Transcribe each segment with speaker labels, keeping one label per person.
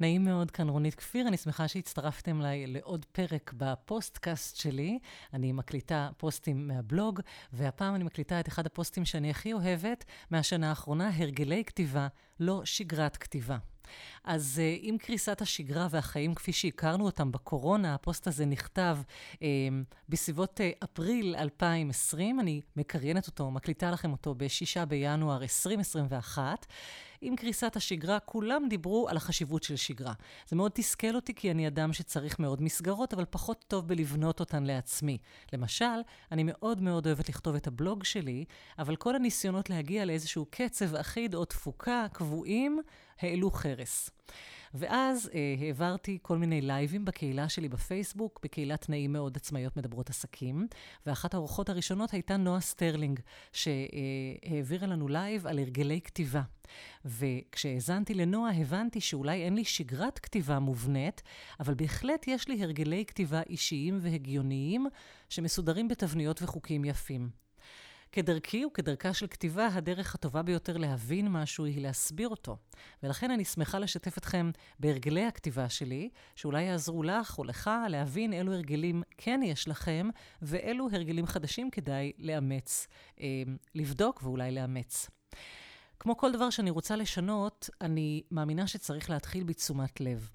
Speaker 1: נעים מאוד, כאן רונית כפיר, אני שמחה שהצטרפתם אליי לעוד פרק בפוסטקאסט שלי. אני מקליטה פוסטים מהבלוג, והפעם אני מקליטה את אחד הפוסטים שאני הכי אוהבת מהשנה האחרונה, הרגלי כתיבה, לא שגרת כתיבה. אז אה, עם קריסת השגרה והחיים כפי שהכרנו אותם בקורונה, הפוסט הזה נכתב אה, בסביבות אה, אפריל 2020, אני מקריינת אותו, מקליטה לכם אותו ב-6 בינואר 2021. עם קריסת השגרה, כולם דיברו על החשיבות של שגרה. זה מאוד תסכל אותי כי אני אדם שצריך מאוד מסגרות, אבל פחות טוב בלבנות אותן לעצמי. למשל, אני מאוד מאוד אוהבת לכתוב את הבלוג שלי, אבל כל הניסיונות להגיע לאיזשהו קצב אחיד או תפוקה קבועים, העלו חרס. ואז אה, העברתי כל מיני לייבים בקהילה שלי בפייסבוק, בקהילת נעים מאוד עצמאיות מדברות עסקים, ואחת האורחות הראשונות הייתה נועה סטרלינג, שהעבירה לנו לייב על הרגלי כתיבה. וכשהאזנתי לנועה, הבנתי שאולי אין לי שגרת כתיבה מובנית, אבל בהחלט יש לי הרגלי כתיבה אישיים והגיוניים שמסודרים בתבניות וחוקים יפים. כדרכי וכדרכה של כתיבה, הדרך הטובה ביותר להבין משהו היא להסביר אותו. ולכן אני שמחה לשתף אתכם בהרגלי הכתיבה שלי, שאולי יעזרו לך או לך להבין אילו הרגלים כן יש לכם, ואילו הרגלים חדשים כדאי לאמץ, אה, לבדוק ואולי לאמץ. כמו כל דבר שאני רוצה לשנות, אני מאמינה שצריך להתחיל בתשומת לב.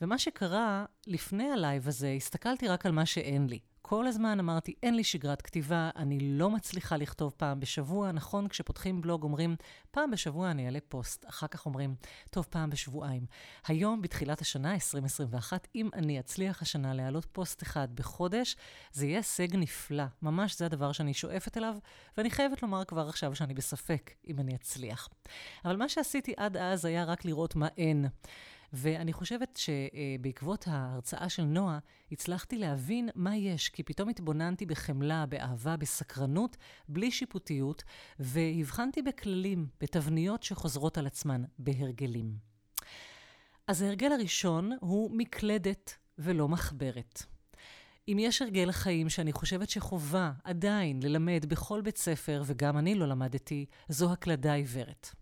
Speaker 1: ומה שקרה לפני הלייב הזה, הסתכלתי רק על מה שאין לי. כל הזמן אמרתי, אין לי שגרת כתיבה, אני לא מצליחה לכתוב פעם בשבוע. נכון, כשפותחים בלוג אומרים, פעם בשבוע אני אעלה פוסט. אחר כך אומרים, טוב, פעם בשבועיים. היום, בתחילת השנה, 2021, אם אני אצליח השנה להעלות פוסט אחד בחודש, זה יהיה הישג נפלא. ממש זה הדבר שאני שואפת אליו, ואני חייבת לומר כבר עכשיו שאני בספק אם אני אצליח. אבל מה שעשיתי עד אז היה רק לראות מה אין. ואני חושבת שבעקבות ההרצאה של נועה, הצלחתי להבין מה יש, כי פתאום התבוננתי בחמלה, באהבה, בסקרנות, בלי שיפוטיות, והבחנתי בכללים, בתבניות שחוזרות על עצמן, בהרגלים. אז ההרגל הראשון הוא מקלדת ולא מחברת. אם יש הרגל חיים שאני חושבת שחובה עדיין ללמד בכל בית ספר, וגם אני לא למדתי, זו הקלדה עיוורת.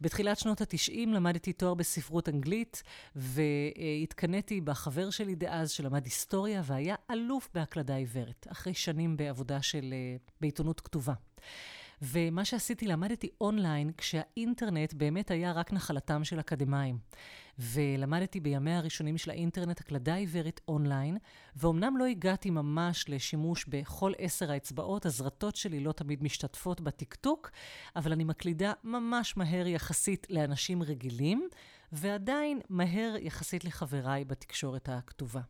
Speaker 1: בתחילת שנות ה-90 למדתי תואר בספרות אנגלית, והתקנאתי בחבר שלי דאז שלמד היסטוריה, והיה אלוף בהקלדה עיוורת, אחרי שנים בעבודה של, אה, בעיתונות כתובה. ומה שעשיתי, למדתי אונליין כשהאינטרנט באמת היה רק נחלתם של אקדמאים. ולמדתי בימיה הראשונים של האינטרנט הקלדה עיוורת אונליין, ואומנם לא הגעתי ממש לשימוש בכל עשר האצבעות, הזרטות שלי לא תמיד משתתפות בטקטוק, אבל אני מקלידה ממש מהר יחסית לאנשים רגילים, ועדיין מהר יחסית לחבריי בתקשורת הכתובה.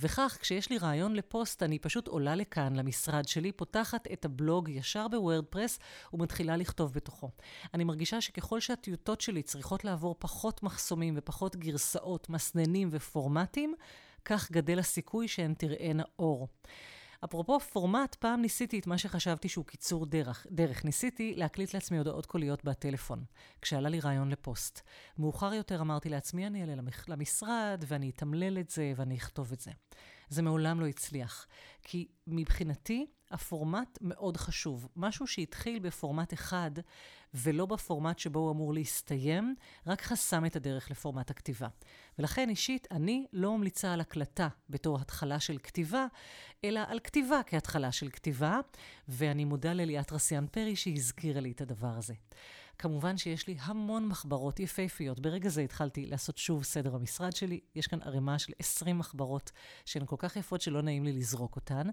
Speaker 1: וכך, כשיש לי רעיון לפוסט, אני פשוט עולה לכאן, למשרד שלי, פותחת את הבלוג ישר בוורדפרס ומתחילה לכתוב בתוכו. אני מרגישה שככל שהטיוטות שלי צריכות לעבור פחות מחסומים ופחות גרסאות, מסננים ופורמטים, כך גדל הסיכוי שהן תראינה אור. אפרופו פורמט, פעם ניסיתי את מה שחשבתי שהוא קיצור דרך. דרך. ניסיתי להקליט לעצמי הודעות קוליות בטלפון, כשעלה לי רעיון לפוסט. מאוחר יותר אמרתי לעצמי, אני אעלה למשרד, ואני אתמלל את זה, ואני אכתוב את זה. זה מעולם לא הצליח. כי מבחינתי, הפורמט מאוד חשוב. משהו שהתחיל בפורמט אחד, ולא בפורמט שבו הוא אמור להסתיים, רק חסם את הדרך לפורמט הכתיבה. ולכן אישית, אני לא ממליצה על הקלטה בתור התחלה של כתיבה, אלא על כתיבה כהתחלה של כתיבה, ואני מודה לליאת רסיאן פרי שהזכירה לי את הדבר הזה. כמובן שיש לי המון מחברות יפהפיות. ברגע זה התחלתי לעשות שוב סדר במשרד שלי. יש כאן ערימה של 20 מחברות שהן כל כך יפות שלא נעים לי לזרוק אותן,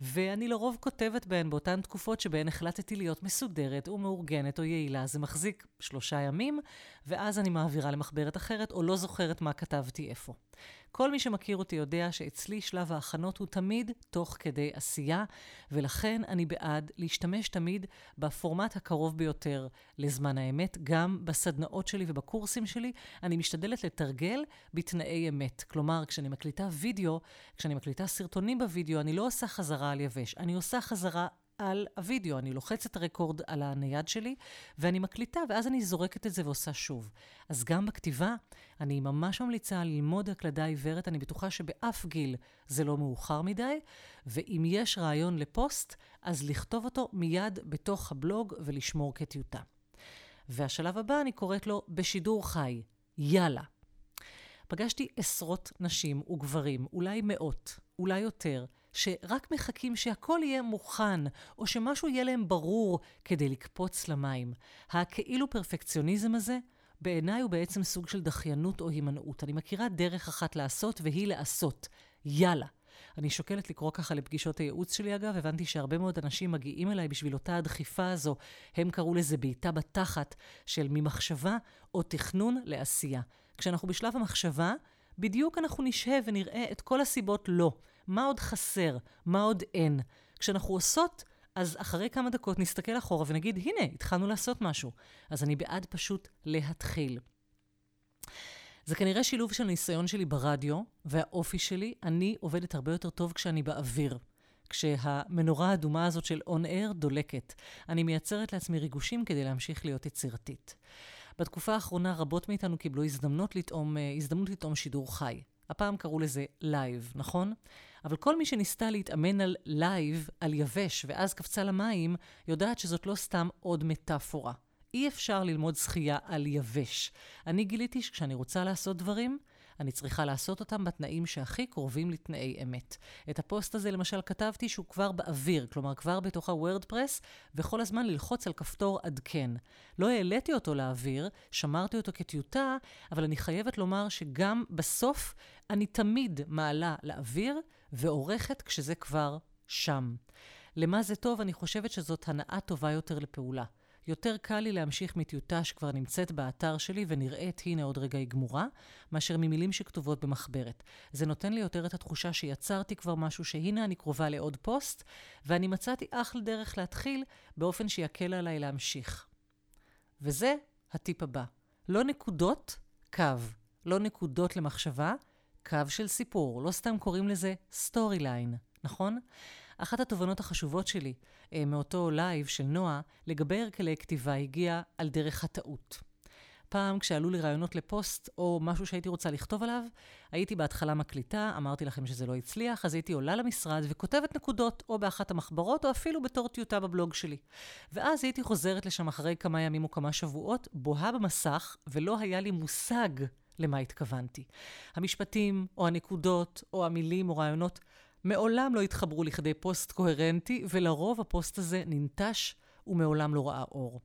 Speaker 1: ואני לרוב כותבת בהן באותן תקופות שבהן החלטתי להיות מסודרת ומאורגנת או יעילה. זה מחזיק שלושה ימים, ואז אני מעבירה למחברת אחרת, או לא זוכרת מה כתבתי איפה. כל מי שמכיר אותי יודע שאצלי שלב ההכנות הוא תמיד תוך כדי עשייה, ולכן אני בעד להשתמש תמיד בפורמט הקרוב ביותר לזמן האמת. גם בסדנאות שלי ובקורסים שלי, אני משתדלת לתרגל בתנאי אמת. כלומר, כשאני מקליטה וידאו, כשאני מקליטה סרטונים בוידאו, אני לא עושה חזרה על יבש, אני עושה חזרה על הוידאו. אני לוחצת רקורד על הנייד שלי, ואני מקליטה, ואז אני זורקת את זה ועושה שוב. אז גם בכתיבה, אני ממש ממליצה ללמוד הקלדה עיוורת. אני בטוחה שבאף גיל זה לא מאוחר מדי, ואם יש רעיון לפוסט, אז לכתוב אותו מיד בתוך הבלוג ולשמור כטיוטה. והשלב הבא, אני קוראת לו בשידור חי. יאללה. פגשתי עשרות נשים וגברים, אולי מאות, אולי יותר, שרק מחכים שהכל יהיה מוכן, או שמשהו יהיה להם ברור כדי לקפוץ למים. הכאילו פרפקציוניזם הזה, בעיניי הוא בעצם סוג של דחיינות או הימנעות. אני מכירה דרך אחת לעשות, והיא לעשות. יאללה. אני שוקלת לקרוא ככה לפגישות הייעוץ שלי, אגב, הבנתי שהרבה מאוד אנשים מגיעים אליי בשביל אותה הדחיפה הזו. הם קראו לזה בעיטה בתחת של ממחשבה או תכנון לעשייה. כשאנחנו בשלב המחשבה, בדיוק אנחנו נשהה ונראה את כל הסיבות לא. מה עוד חסר? מה עוד אין? כשאנחנו עושות, אז אחרי כמה דקות נסתכל אחורה ונגיד, הנה, התחלנו לעשות משהו. אז אני בעד פשוט להתחיל. זה כנראה שילוב של ניסיון שלי ברדיו והאופי שלי. אני עובדת הרבה יותר טוב כשאני באוויר. כשהמנורה האדומה הזאת של on air דולקת. אני מייצרת לעצמי ריגושים כדי להמשיך להיות יצירתית. בתקופה האחרונה רבות מאיתנו קיבלו הזדמנות לטעום, אה, הזדמנות לטעום שידור חי. הפעם קראו לזה לייב, נכון? אבל כל מי שניסתה להתאמן על לייב, על יבש, ואז קפצה למים, יודעת שזאת לא סתם עוד מטאפורה. אי אפשר ללמוד שחייה על יבש. אני גיליתי שכשאני רוצה לעשות דברים, אני צריכה לעשות אותם בתנאים שהכי קרובים לתנאי אמת. את הפוסט הזה למשל כתבתי שהוא כבר באוויר, כלומר כבר בתוך הוורדפרס, וכל הזמן ללחוץ על כפתור עדכן. לא העליתי אותו לאוויר, שמרתי אותו כטיוטה, אבל אני חייבת לומר שגם בסוף אני תמיד מעלה לאוויר ועורכת כשזה כבר שם. למה זה טוב? אני חושבת שזאת הנאה טובה יותר לפעולה. יותר קל לי להמשיך מטיוטה שכבר נמצאת באתר שלי ונראית, הנה עוד רגע היא גמורה, מאשר ממילים שכתובות במחברת. זה נותן לי יותר את התחושה שיצרתי כבר משהו שהנה אני קרובה לעוד פוסט, ואני מצאתי אחלה דרך להתחיל באופן שיקל עליי להמשיך. וזה הטיפ הבא. לא נקודות, קו. לא נקודות למחשבה, קו של סיפור. לא סתם קוראים לזה story line, נכון? אחת התובנות החשובות שלי אה, מאותו לייב של נועה לגבי הרגלי כתיבה הגיעה על דרך הטעות. פעם כשעלו לי רעיונות לפוסט או משהו שהייתי רוצה לכתוב עליו, הייתי בהתחלה מקליטה, אמרתי לכם שזה לא הצליח, אז הייתי עולה למשרד וכותבת נקודות, או באחת המחברות, או אפילו בתור טיוטה בבלוג שלי. ואז הייתי חוזרת לשם אחרי כמה ימים או כמה שבועות, בוהה במסך, ולא היה לי מושג למה התכוונתי. המשפטים, או הנקודות, או המילים, או רעיונות, מעולם לא התחברו לכדי פוסט קוהרנטי, ולרוב הפוסט הזה ננטש ומעולם לא ראה אור.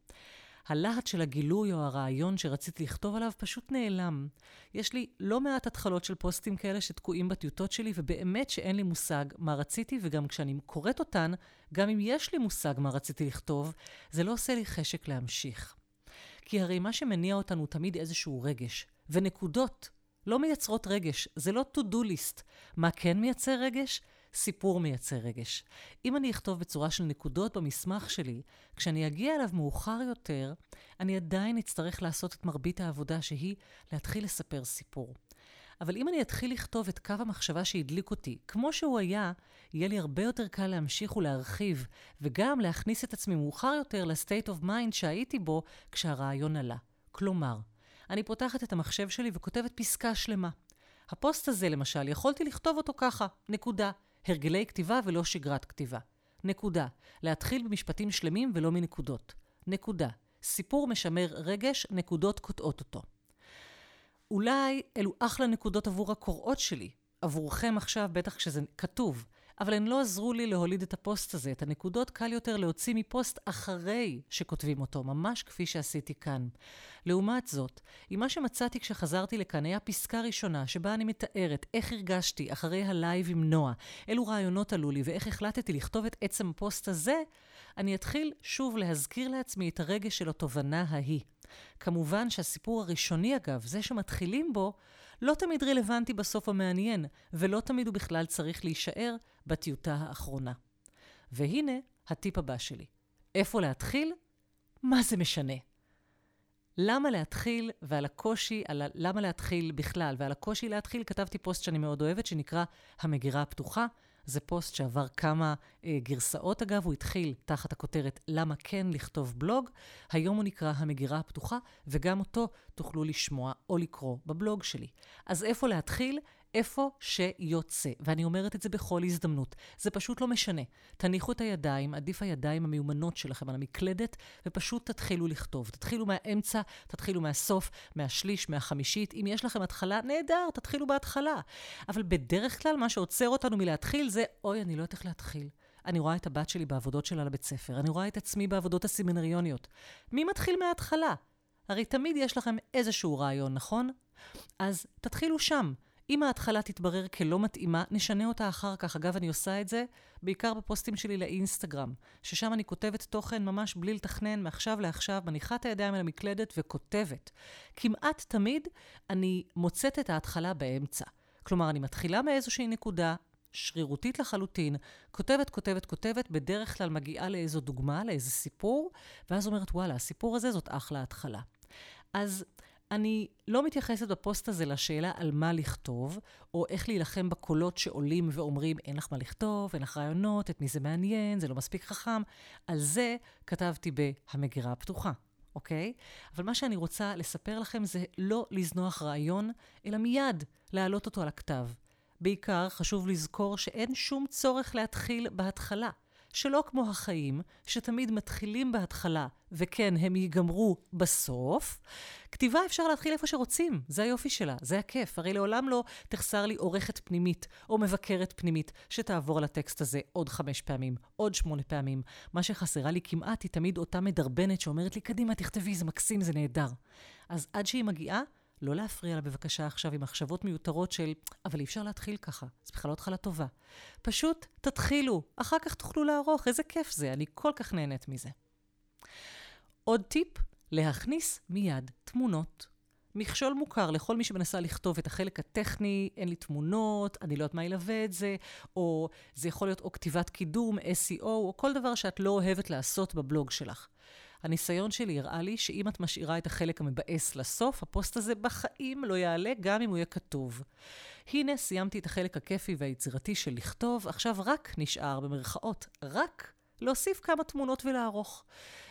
Speaker 1: הלהט של הגילוי או הרעיון שרציתי לכתוב עליו פשוט נעלם. יש לי לא מעט התחלות של פוסטים כאלה שתקועים בטיוטות שלי, ובאמת שאין לי מושג מה רציתי, וגם כשאני קוראת אותן, גם אם יש לי מושג מה רציתי לכתוב, זה לא עושה לי חשק להמשיך. כי הרי מה שמניע אותנו תמיד איזשהו רגש, ונקודות לא מייצרות רגש, זה לא to-do list. מה כן מייצר רגש? סיפור מייצר רגש. אם אני אכתוב בצורה של נקודות במסמך שלי, כשאני אגיע אליו מאוחר יותר, אני עדיין אצטרך לעשות את מרבית העבודה שהיא להתחיל לספר סיפור. אבל אם אני אתחיל לכתוב את קו המחשבה שהדליק אותי, כמו שהוא היה, יהיה לי הרבה יותר קל להמשיך ולהרחיב, וגם להכניס את עצמי מאוחר יותר ל state of mind שהייתי בו כשהרעיון עלה. כלומר, אני פותחת את המחשב שלי וכותבת פסקה שלמה. הפוסט הזה, למשל, יכולתי לכתוב אותו ככה, נקודה. הרגלי כתיבה ולא שגרת כתיבה. נקודה. להתחיל במשפטים שלמים ולא מנקודות. נקודה. סיפור משמר רגש, נקודות קוטעות אותו. אולי אלו אחלה נקודות עבור הקוראות שלי, עבורכם עכשיו, בטח כשזה כתוב, אבל הן לא עזרו לי להוליד את הפוסט הזה. את הנקודות קל יותר להוציא מפוסט אחרי שכותבים אותו, ממש כפי שעשיתי כאן. לעומת זאת, אם מה שמצאתי כשחזרתי לכאן היה פסקה ראשונה שבה אני מתארת איך הרגשתי אחרי הלייב עם נועה, אילו רעיונות עלו לי ואיך החלטתי לכתוב את עצם הפוסט הזה, אני אתחיל שוב להזכיר לעצמי את הרגש של התובנה ההיא. כמובן שהסיפור הראשוני, אגב, זה שמתחילים בו, לא תמיד רלוונטי בסוף המעניין, ולא תמיד הוא בכלל צריך להישאר בטיוטה האחרונה. והנה הטיפ הבא שלי. איפה להתחיל? מה זה משנה? למה להתחיל ועל הקושי, על ה... למה להתחיל בכלל ועל הקושי להתחיל, כתבתי פוסט שאני מאוד אוהבת שנקרא המגירה הפתוחה. זה פוסט שעבר כמה אה, גרסאות אגב, הוא התחיל תחת הכותרת למה כן לכתוב בלוג, היום הוא נקרא המגירה הפתוחה, וגם אותו תוכלו לשמוע או לקרוא בבלוג שלי. אז איפה להתחיל? איפה שיוצא. ואני אומרת את זה בכל הזדמנות. זה פשוט לא משנה. תניחו את הידיים, עדיף הידיים המיומנות שלכם על המקלדת, ופשוט תתחילו לכתוב. תתחילו מהאמצע, תתחילו מהסוף, מהשליש, מהחמישית. אם יש לכם התחלה, נהדר, תתחילו בהתחלה. אבל בדרך כלל מה שעוצר אותנו מלהתחיל זה, אוי, אני לא יודעת איך להתחיל. אני רואה את הבת שלי בעבודות שלה לבית ספר, אני רואה את עצמי בעבודות הסמינריוניות. מי מתחיל מההתחלה? הרי תמיד יש לכם איזשהו רעיון, נכון? אז תתחילו שם. אם ההתחלה תתברר כלא מתאימה, נשנה אותה אחר כך. אגב, אני עושה את זה בעיקר בפוסטים שלי לאינסטגרם, ששם אני כותבת תוכן ממש בלי לתכנן, מעכשיו לעכשיו, מניחה את הידיים על המקלדת וכותבת. כמעט תמיד אני מוצאת את ההתחלה באמצע. כלומר, אני מתחילה מאיזושהי נקודה, שרירותית לחלוטין, כותבת, כותבת, כותבת, בדרך כלל מגיעה לאיזו דוגמה, לאיזה סיפור, ואז אומרת, וואלה, הסיפור הזה זאת אחלה התחלה. אז אני לא מתייחסת בפוסט הזה לשאלה על מה לכתוב, או איך להילחם בקולות שעולים ואומרים, אין לך מה לכתוב, אין לך רעיונות, את מי זה מעניין, זה לא מספיק חכם. על זה כתבתי ב"המגירה הפתוחה". אוקיי? אבל מה שאני רוצה לספר לכם זה לא לזנוח רעיון, אלא מיד להעלות אותו על הכתב. בעיקר חשוב לזכור שאין שום צורך להתחיל בהתחלה. שלא כמו החיים, שתמיד מתחילים בהתחלה, וכן, הם ייגמרו בסוף. כתיבה אפשר להתחיל איפה שרוצים, זה היופי שלה, זה הכיף. הרי לעולם לא תחסר לי עורכת פנימית או מבקרת פנימית שתעבור על הטקסט הזה עוד חמש פעמים, עוד שמונה פעמים. מה שחסרה לי כמעט היא תמיד אותה מדרבנת שאומרת לי, קדימה, תכתבי, זה מקסים, זה נהדר. אז עד שהיא מגיעה, לא להפריע לה בבקשה עכשיו עם מחשבות מיותרות של, אבל אי אפשר להתחיל ככה, זו בכלל לא התחלה טובה. פשוט תתחילו, אחר כך תוכלו לערוך, איזה כיף זה, אני כל כך נהנית מזה. עוד טיפ, להכניס מיד תמונות. מכשול מוכר לכל מי שמנסה לכתוב את החלק הטכני, אין לי תמונות, אני לא יודעת מה ילווה את זה, או זה יכול להיות או כתיבת קידום, SEO, או כל דבר שאת לא אוהבת לעשות בבלוג שלך. הניסיון שלי הראה לי שאם את משאירה את החלק המבאס לסוף, הפוסט הזה בחיים לא יעלה גם אם הוא יהיה כתוב. הנה, סיימתי את החלק הכיפי והיצירתי של לכתוב, עכשיו רק נשאר, במרכאות, רק להוסיף כמה תמונות ולערוך.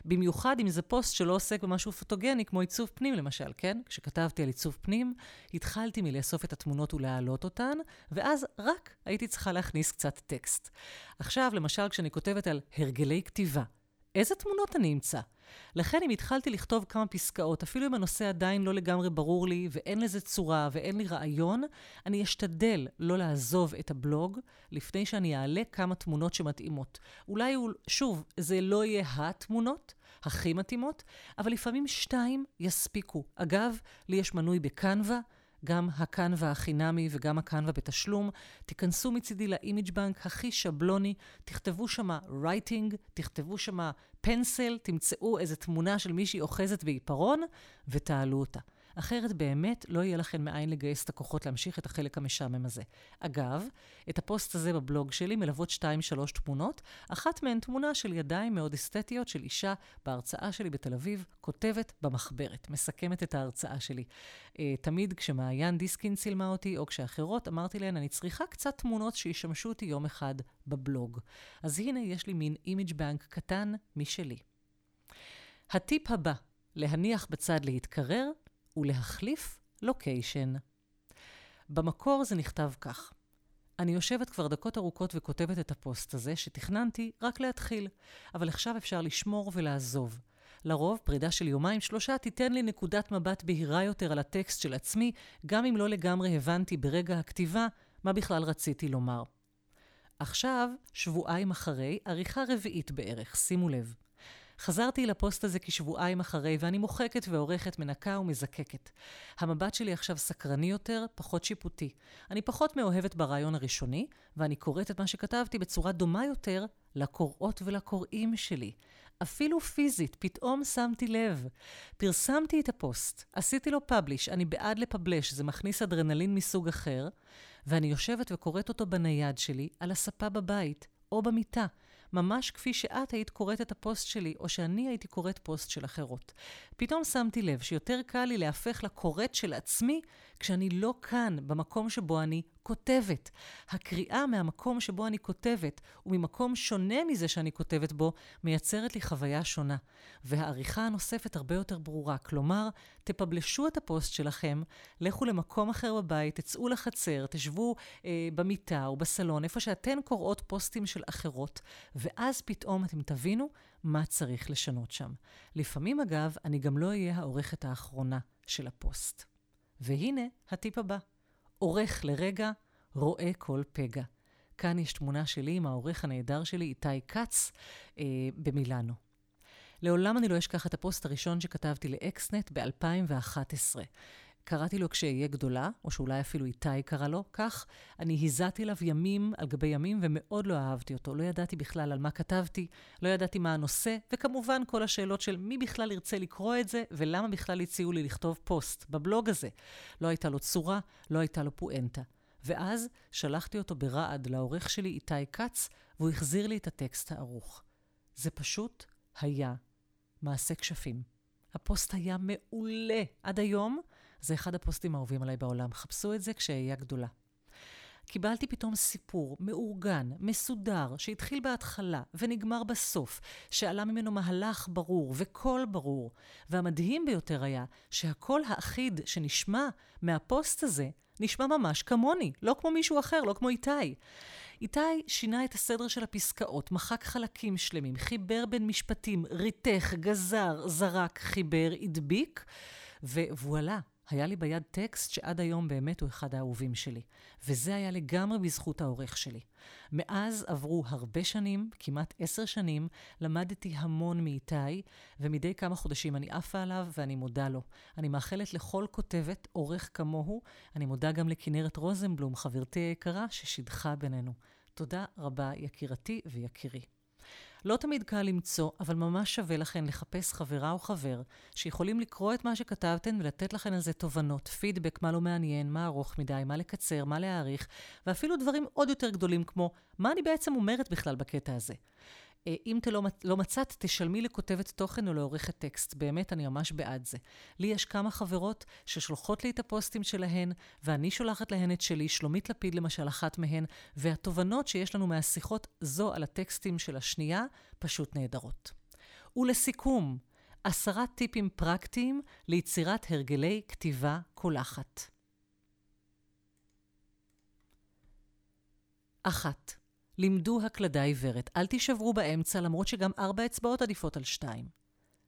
Speaker 1: במיוחד אם זה פוסט שלא עוסק במשהו פוטוגני, כמו עיצוב פנים למשל, כן? כשכתבתי על עיצוב פנים, התחלתי מלאסוף את התמונות ולהעלות אותן, ואז רק הייתי צריכה להכניס קצת טקסט. עכשיו, למשל, כשאני כותבת על הרגלי כתיבה, איזה תמונות אני אמצא? לכן אם התחלתי לכתוב כמה פסקאות, אפילו אם הנושא עדיין לא לגמרי ברור לי ואין לזה צורה ואין לי רעיון, אני אשתדל לא לעזוב את הבלוג לפני שאני אעלה כמה תמונות שמתאימות. אולי, שוב, זה לא יהיה התמונות הכי מתאימות, אבל לפעמים שתיים יספיקו. אגב, לי יש מנוי בקנווה. גם הקנווה החינמי וגם הקנווה בתשלום. תיכנסו מצידי לאימיג' בנק הכי שבלוני, תכתבו שמה רייטינג, תכתבו שמה פנסל, תמצאו איזה תמונה של מישהי אוחזת בעיפרון ותעלו אותה. אחרת באמת לא יהיה לכם מאין לגייס את הכוחות להמשיך את החלק המשעמם הזה. אגב, את הפוסט הזה בבלוג שלי מלוות שתיים-שלוש תמונות, אחת מהן תמונה של ידיים מאוד אסתטיות של אישה בהרצאה שלי בתל אביב, כותבת במחברת, מסכמת את ההרצאה שלי. אה, תמיד כשמעיין דיסקין צילמה אותי, או כשאחרות, אמרתי להן, אני צריכה קצת תמונות שישמשו אותי יום אחד בבלוג. אז הנה יש לי מין image bank קטן משלי. הטיפ הבא, להניח בצד להתקרר ולהחליף לוקיישן. במקור זה נכתב כך: אני יושבת כבר דקות ארוכות וכותבת את הפוסט הזה, שתכננתי רק להתחיל, אבל עכשיו אפשר לשמור ולעזוב. לרוב, פרידה של יומיים שלושה תיתן לי נקודת מבט בהירה יותר על הטקסט של עצמי, גם אם לא לגמרי הבנתי ברגע הכתיבה מה בכלל רציתי לומר. עכשיו, שבועיים אחרי, עריכה רביעית בערך, שימו לב. חזרתי לפוסט הזה כשבועיים אחרי, ואני מוחקת ועורכת, מנקה ומזקקת. המבט שלי עכשיו סקרני יותר, פחות שיפוטי. אני פחות מאוהבת ברעיון הראשוני, ואני קוראת את מה שכתבתי בצורה דומה יותר לקוראות ולקוראים שלי. אפילו פיזית, פתאום שמתי לב. פרסמתי את הפוסט, עשיתי לו publish, אני בעד לפבלש, זה מכניס אדרנלין מסוג אחר, ואני יושבת וקוראת אותו בנייד שלי, על הספה בבית, או במיטה. ממש כפי שאת היית קוראת את הפוסט שלי, או שאני הייתי קוראת פוסט של אחרות. פתאום שמתי לב שיותר קל לי להפך לקוראת של עצמי כשאני לא כאן, במקום שבו אני כותבת. הקריאה מהמקום שבו אני כותבת, וממקום שונה מזה שאני כותבת בו, מייצרת לי חוויה שונה. והעריכה הנוספת הרבה יותר ברורה. כלומר, תפבלשו את הפוסט שלכם, לכו למקום אחר בבית, תצאו לחצר, תשבו אה, במיטה או בסלון, איפה שאתן קוראות פוסטים של אחרות, ואז פתאום אתם תבינו מה צריך לשנות שם. לפעמים, אגב, אני גם לא אהיה העורכת האחרונה של הפוסט. והנה הטיפ הבא. עורך לרגע, רואה כל פגע. כאן יש תמונה שלי עם העורך הנהדר שלי, איתי כץ, אה, במילאנו. לעולם אני לא אשכח את הפוסט הראשון שכתבתי ל Xnet ב-2011. קראתי לו כשאהיה גדולה, או שאולי אפילו איתי קרא לו כך, אני הזעתי אליו ימים על גבי ימים ומאוד לא אהבתי אותו. לא ידעתי בכלל על מה כתבתי, לא ידעתי מה הנושא, וכמובן כל השאלות של מי בכלל ירצה לקרוא את זה, ולמה בכלל הציעו לי לכתוב פוסט בבלוג הזה. לא הייתה לו צורה, לא הייתה לו פואנטה. ואז שלחתי אותו ברעד לעורך שלי איתי כץ, והוא החזיר לי את הטקסט הערוך. זה פשוט היה מעשה כשפים. הפוסט היה מעולה. עד היום זה אחד הפוסטים האהובים עליי בעולם. חפשו את זה כשאהיה גדולה. קיבלתי פתאום סיפור מאורגן, מסודר, שהתחיל בהתחלה ונגמר בסוף, שעלה ממנו מהלך ברור וקול ברור. והמדהים ביותר היה שהקול האחיד שנשמע מהפוסט הזה, נשמע ממש כמוני, לא כמו מישהו אחר, לא כמו איתי. איתי שינה את הסדר של הפסקאות, מחק חלקים שלמים, חיבר בין משפטים, ריתך, גזר, זרק, חיבר, הדביק, ווואלה, היה לי ביד טקסט שעד היום באמת הוא אחד האהובים שלי. וזה היה לגמרי בזכות העורך שלי. מאז עברו הרבה שנים, כמעט עשר שנים, למדתי המון מאיתי, ומדי כמה חודשים אני עפה עליו ואני מודה לו. אני מאחלת לכל כותבת, עורך כמוהו. אני מודה גם לכנרת רוזנבלום, חברתי היקרה, ששידכה בינינו. תודה רבה, יקירתי ויקירי. לא תמיד קל למצוא, אבל ממש שווה לכן לחפש חברה או חבר שיכולים לקרוא את מה שכתבתן ולתת לכן על זה תובנות, פידבק, מה לא מעניין, מה ארוך מדי, מה לקצר, מה להעריך, ואפילו דברים עוד יותר גדולים כמו, מה אני בעצם אומרת בכלל בקטע הזה. אה, אם אתה לא, לא מצאת, תשלמי לכותבת תוכן או לעורכת טקסט. באמת, אני ממש בעד זה. לי יש כמה חברות ששולחות לי את הפוסטים שלהן, ואני שולחת להן את שלי, שלומית לפיד למשל, אחת מהן, והתובנות שיש לנו מהשיחות זו על הטקסטים של השנייה, פשוט נהדרות. ולסיכום, עשרה טיפים פרקטיים ליצירת הרגלי כתיבה קולחת. אחת, לימדו הקלדה עיוורת, אל תישברו באמצע למרות שגם ארבע אצבעות עדיפות על שתיים.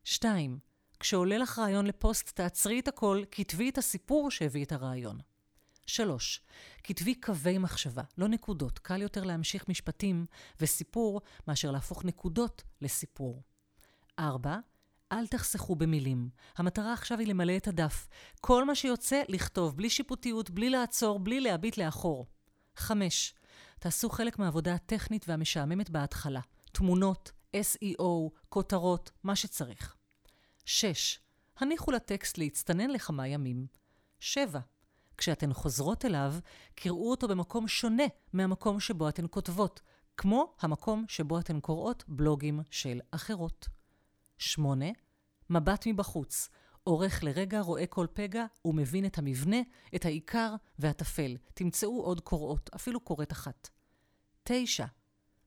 Speaker 1: שתיים, כשעולה לך רעיון לפוסט, תעצרי את הכל, כתבי את הסיפור שהביא את הרעיון. שלוש, כתבי קווי מחשבה, לא נקודות. קל יותר להמשיך משפטים וסיפור מאשר להפוך נקודות לסיפור. ארבע, אל תחסכו במילים. המטרה עכשיו היא למלא את הדף. כל מה שיוצא, לכתוב, בלי שיפוטיות, בלי לעצור, בלי להביט לאחור. חמש, תעשו חלק מהעבודה הטכנית והמשעממת בהתחלה. תמונות, SEO, כותרות, מה שצריך. 6. הניחו לטקסט להצטנן לכמה ימים. 7. כשאתן חוזרות אליו, קראו אותו במקום שונה מהמקום שבו אתן כותבות, כמו המקום שבו אתן קוראות בלוגים של אחרות. 8. מבט מבחוץ. עורך לרגע, רואה כל פגע ומבין את המבנה, את העיקר והטפל. תמצאו עוד קוראות, אפילו קוראת אחת. תשע.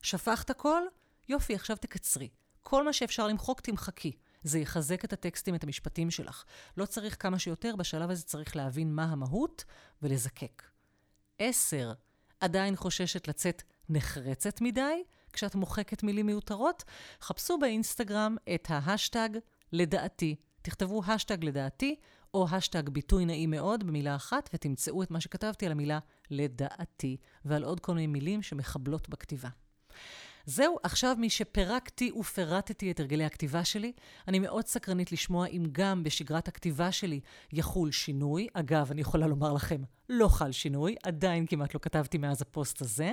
Speaker 1: שפכת הכל? יופי, עכשיו תקצרי. כל מה שאפשר למחוק, תמחקי. זה יחזק את הטקסטים, את המשפטים שלך. לא צריך כמה שיותר, בשלב הזה צריך להבין מה המהות ולזקק. עשר. עדיין חוששת לצאת נחרצת מדי? כשאת מוחקת מילים מיותרות? חפשו באינסטגרם את ההאשטג לדעתי. תכתבו האשטג לדעתי, או האשטג ביטוי נעים מאוד במילה אחת, ותמצאו את מה שכתבתי על המילה לדעתי, ועל עוד כל מיני מילים שמחבלות בכתיבה. זהו, עכשיו משפירקתי ופירטתי את הרגלי הכתיבה שלי, אני מאוד סקרנית לשמוע אם גם בשגרת הכתיבה שלי יחול שינוי. אגב, אני יכולה לומר לכם, לא חל שינוי, עדיין כמעט לא כתבתי מאז הפוסט הזה.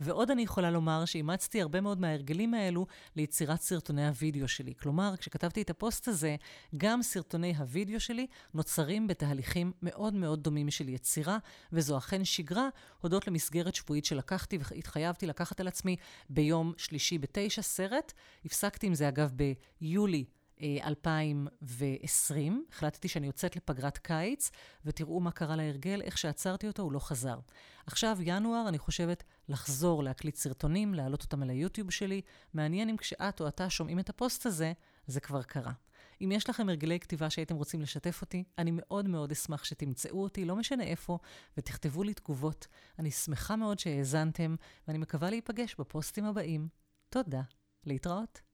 Speaker 1: ועוד אני יכולה לומר שאימצתי הרבה מאוד מההרגלים האלו ליצירת סרטוני הוידאו שלי. כלומר, כשכתבתי את הפוסט הזה, גם סרטוני הוידאו שלי נוצרים בתהליכים מאוד מאוד דומים של יצירה, וזו אכן שגרה, הודות למסגרת שבועית שלקחתי והתחייבתי לקחת על עצמי ביום שלישי בתשע סרט. הפסקתי עם זה, אגב, ביולי 2020. החלטתי שאני יוצאת לפגרת קיץ, ותראו מה קרה להרגל, איך שעצרתי אותו, הוא לא חזר. עכשיו, ינואר, אני חושבת לחזור להקליט סרטונים, להעלות אותם על היוטיוב שלי. מעניין אם כשאת או אתה שומעים את הפוסט הזה, זה כבר קרה. אם יש לכם הרגלי כתיבה שהייתם רוצים לשתף אותי, אני מאוד מאוד אשמח שתמצאו אותי, לא משנה איפה, ותכתבו לי תגובות. אני שמחה מאוד שהאזנתם, ואני מקווה להיפגש בפוסטים הבאים. תודה. להתראות.